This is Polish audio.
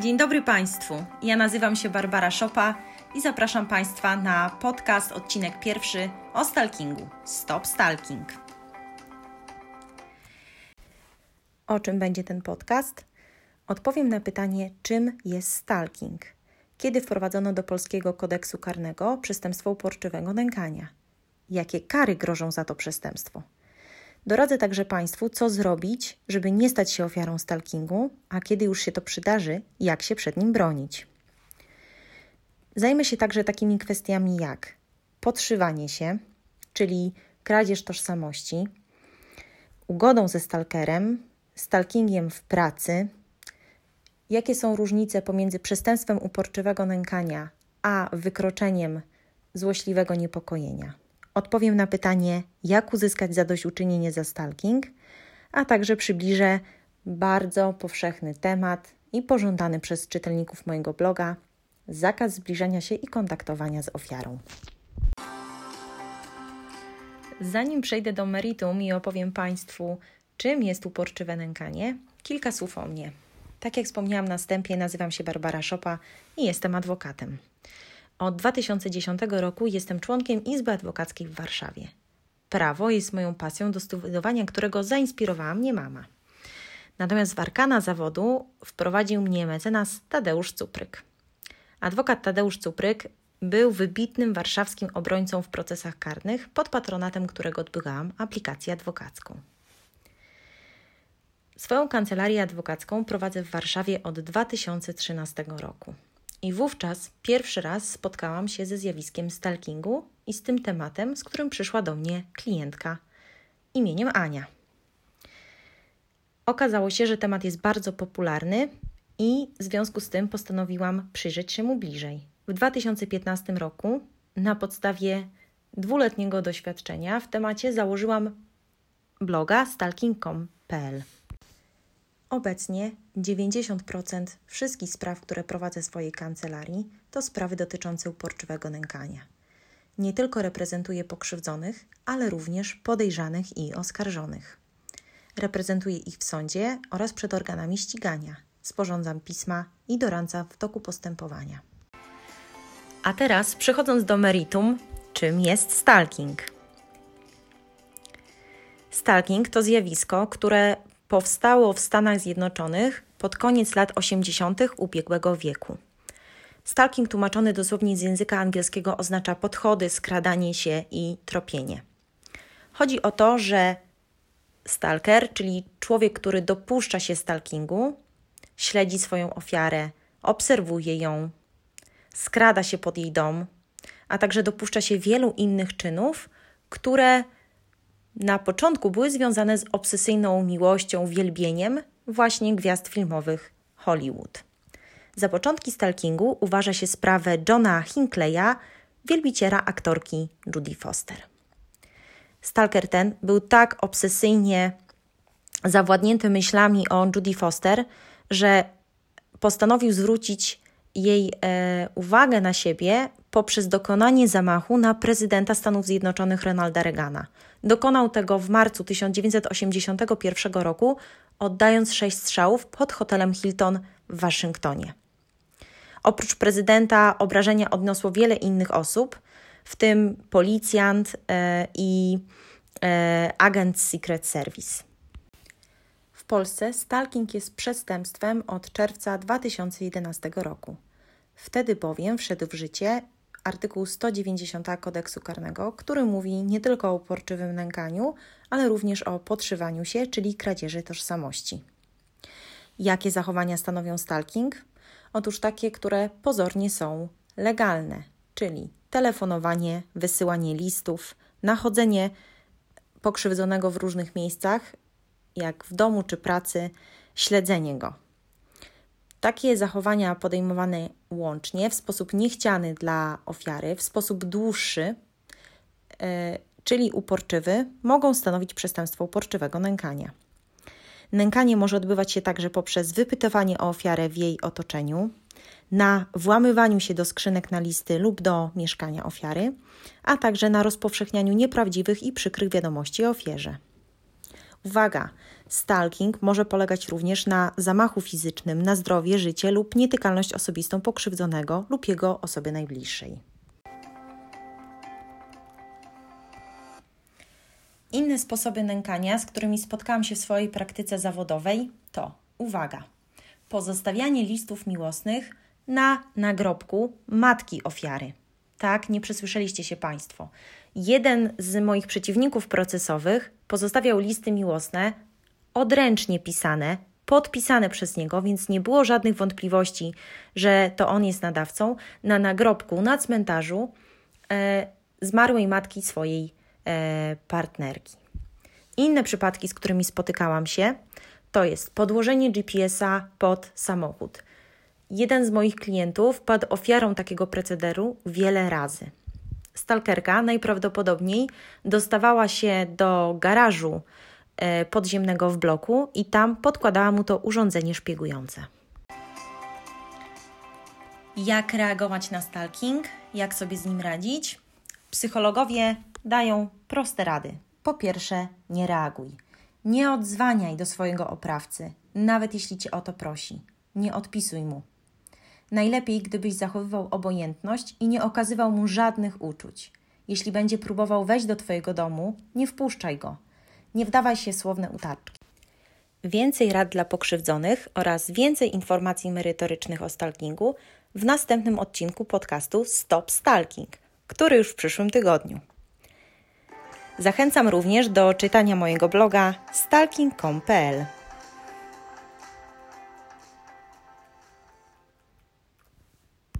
Dzień dobry Państwu. Ja nazywam się Barbara Szopa i zapraszam Państwa na podcast, odcinek pierwszy o stalkingu. Stop Stalking. O czym będzie ten podcast? Odpowiem na pytanie, czym jest stalking. Kiedy wprowadzono do polskiego kodeksu karnego przestępstwo uporczywego nękania? Jakie kary grożą za to przestępstwo? Doradzę także Państwu, co zrobić, żeby nie stać się ofiarą stalkingu, a kiedy już się to przydarzy, jak się przed nim bronić. Zajmę się także takimi kwestiami jak podszywanie się, czyli kradzież tożsamości, ugodą ze stalkerem, stalkingiem w pracy, jakie są różnice pomiędzy przestępstwem uporczywego nękania a wykroczeniem złośliwego niepokojenia. Odpowiem na pytanie, jak uzyskać zadośćuczynienie za stalking, a także przybliżę bardzo powszechny temat i pożądany przez czytelników mojego bloga zakaz zbliżania się i kontaktowania z ofiarą. Zanim przejdę do meritum i opowiem Państwu, czym jest uporczywe nękanie, kilka słów o mnie. Tak jak wspomniałam na wstępie, nazywam się Barbara Szopa i jestem adwokatem. Od 2010 roku jestem członkiem Izby Adwokackiej w Warszawie. Prawo jest moją pasją, do studiowania którego zainspirowała mnie mama. Natomiast w arkana zawodu wprowadził mnie mecenas Tadeusz Cupryk. Adwokat Tadeusz Cupryk był wybitnym warszawskim obrońcą w procesach karnych, pod patronatem którego odbywałam aplikację adwokacką. Swoją kancelarię adwokacką prowadzę w Warszawie od 2013 roku. I wówczas pierwszy raz spotkałam się ze zjawiskiem stalkingu i z tym tematem, z którym przyszła do mnie klientka imieniem Ania. Okazało się, że temat jest bardzo popularny i w związku z tym postanowiłam przyjrzeć się mu bliżej. W 2015 roku na podstawie dwuletniego doświadczenia w temacie założyłam bloga stalking.com.pl. Obecnie 90% wszystkich spraw, które prowadzę w swojej kancelarii, to sprawy dotyczące uporczywego nękania. Nie tylko reprezentuję pokrzywdzonych, ale również podejrzanych i oskarżonych. Reprezentuję ich w sądzie oraz przed organami ścigania. Sporządzam pisma i doradzam w toku postępowania. A teraz, przechodząc do meritum, czym jest stalking? Stalking to zjawisko, które powstało w Stanach Zjednoczonych pod koniec lat 80. ubiegłego wieku. Stalking tłumaczony dosłownie z języka angielskiego oznacza podchody, skradanie się i tropienie. Chodzi o to, że stalker, czyli człowiek, który dopuszcza się stalkingu, śledzi swoją ofiarę, obserwuje ją, skrada się pod jej dom, a także dopuszcza się wielu innych czynów, które na początku były związane z obsesyjną miłością, wielbieniem właśnie gwiazd filmowych Hollywood. Za początki stalkingu uważa się sprawę Johna Hinckley'a, wielbiciela aktorki Judy Foster. Stalker ten był tak obsesyjnie zawładnięty myślami o Judy Foster, że postanowił zwrócić jej e, uwagę na siebie poprzez dokonanie zamachu na prezydenta Stanów Zjednoczonych Ronalda Reagana. Dokonał tego w marcu 1981 roku, oddając sześć strzałów pod hotelem Hilton w Waszyngtonie. Oprócz prezydenta obrażenia odniosło wiele innych osób, w tym policjant e, i e, agent Secret Service. W Polsce stalking jest przestępstwem od czerwca 2011 roku. Wtedy bowiem wszedł w życie artykuł 190 kodeksu karnego, który mówi nie tylko o uporczywym nękaniu, ale również o podszywaniu się, czyli kradzieży tożsamości. Jakie zachowania stanowią stalking? Otóż takie, które pozornie są legalne, czyli telefonowanie, wysyłanie listów, nachodzenie pokrzywdzonego w różnych miejscach, jak w domu czy pracy, śledzenie go. Takie zachowania podejmowane łącznie w sposób niechciany dla ofiary, w sposób dłuższy, e, czyli uporczywy, mogą stanowić przestępstwo uporczywego nękania. Nękanie może odbywać się także poprzez wypytywanie o ofiarę w jej otoczeniu, na włamywaniu się do skrzynek na listy lub do mieszkania ofiary, a także na rozpowszechnianiu nieprawdziwych i przykrych wiadomości o ofierze. Uwaga! Stalking może polegać również na zamachu fizycznym na zdrowie, życie lub nietykalność osobistą pokrzywdzonego lub jego osoby najbliższej. Inne sposoby nękania, z którymi spotkałam się w swojej praktyce zawodowej, to uwaga, pozostawianie listów miłosnych na nagrobku matki ofiary. Tak, nie przesłyszeliście się Państwo. Jeden z moich przeciwników procesowych pozostawiał listy miłosne odręcznie pisane, podpisane przez niego, więc nie było żadnych wątpliwości, że to on jest nadawcą, na nagrobku na cmentarzu e, zmarłej matki swojej e, partnerki. Inne przypadki, z którymi spotykałam się, to jest podłożenie GPS-a pod samochód. Jeden z moich klientów padł ofiarą takiego procederu wiele razy. Stalkerka najprawdopodobniej dostawała się do garażu e, podziemnego w bloku i tam podkładała mu to urządzenie szpiegujące. Jak reagować na stalking? Jak sobie z nim radzić? Psychologowie dają proste rady. Po pierwsze, nie reaguj. Nie odzwaniaj do swojego oprawcy, nawet jeśli cię o to prosi. Nie odpisuj mu. Najlepiej, gdybyś zachowywał obojętność i nie okazywał mu żadnych uczuć. Jeśli będzie próbował wejść do Twojego domu, nie wpuszczaj go. Nie wdawaj się słowne utaczki. Więcej rad dla pokrzywdzonych oraz więcej informacji merytorycznych o stalkingu w następnym odcinku podcastu Stop Stalking, który już w przyszłym tygodniu. Zachęcam również do czytania mojego bloga stalking.com.pl.